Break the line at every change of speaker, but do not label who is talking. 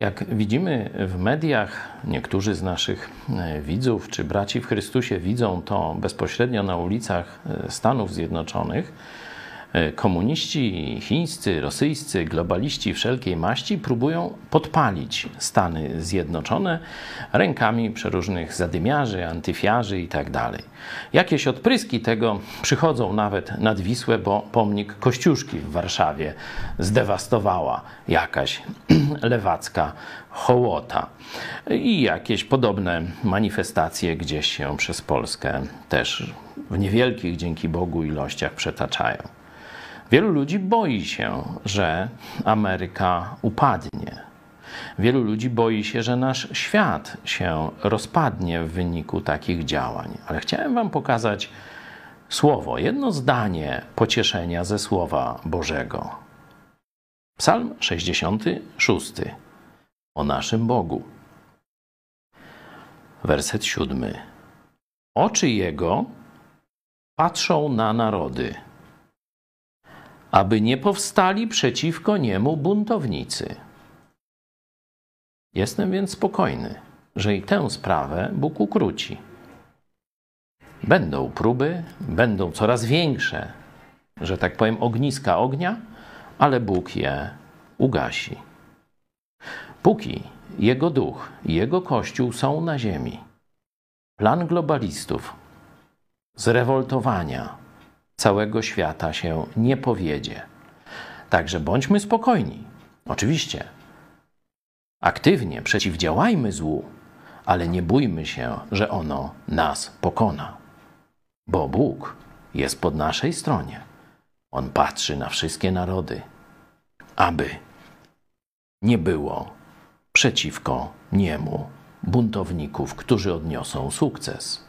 Jak widzimy w mediach, niektórzy z naszych e, widzów czy braci w Chrystusie widzą to bezpośrednio na ulicach e, Stanów Zjednoczonych. E, komuniści chińscy, rosyjscy, globaliści wszelkiej maści próbują podpalić Stany Zjednoczone rękami przeróżnych zadymiarzy, antyfiarzy itd. Tak Jakieś odpryski tego przychodzą nawet nad Wisłę, bo pomnik Kościuszki w Warszawie zdewastowała jakaś lewacka hołota. I jakieś podobne manifestacje gdzieś się przez Polskę też w niewielkich, dzięki Bogu, ilościach przetaczają. Wielu ludzi boi się, że Ameryka upadnie. Wielu ludzi boi się, że nasz świat się rozpadnie w wyniku takich działań. Ale chciałem Wam pokazać słowo, jedno zdanie pocieszenia ze Słowa Bożego. Psalm 66 o naszym Bogu. Werset siódmy. Oczy Jego patrzą na narody aby nie powstali przeciwko niemu buntownicy. Jestem więc spokojny, że i tę sprawę Bóg ukróci. Będą próby, będą coraz większe, że tak powiem, ogniska ognia, ale Bóg je ugasi. Póki Jego duch i Jego kościół są na ziemi, plan globalistów, zrewoltowania, całego świata się nie powiedzie. Także bądźmy spokojni. Oczywiście, aktywnie przeciwdziałajmy złu, ale nie bójmy się, że ono nas pokona. Bo Bóg jest po naszej stronie. On patrzy na wszystkie narody, aby nie było przeciwko niemu buntowników, którzy odniosą sukces.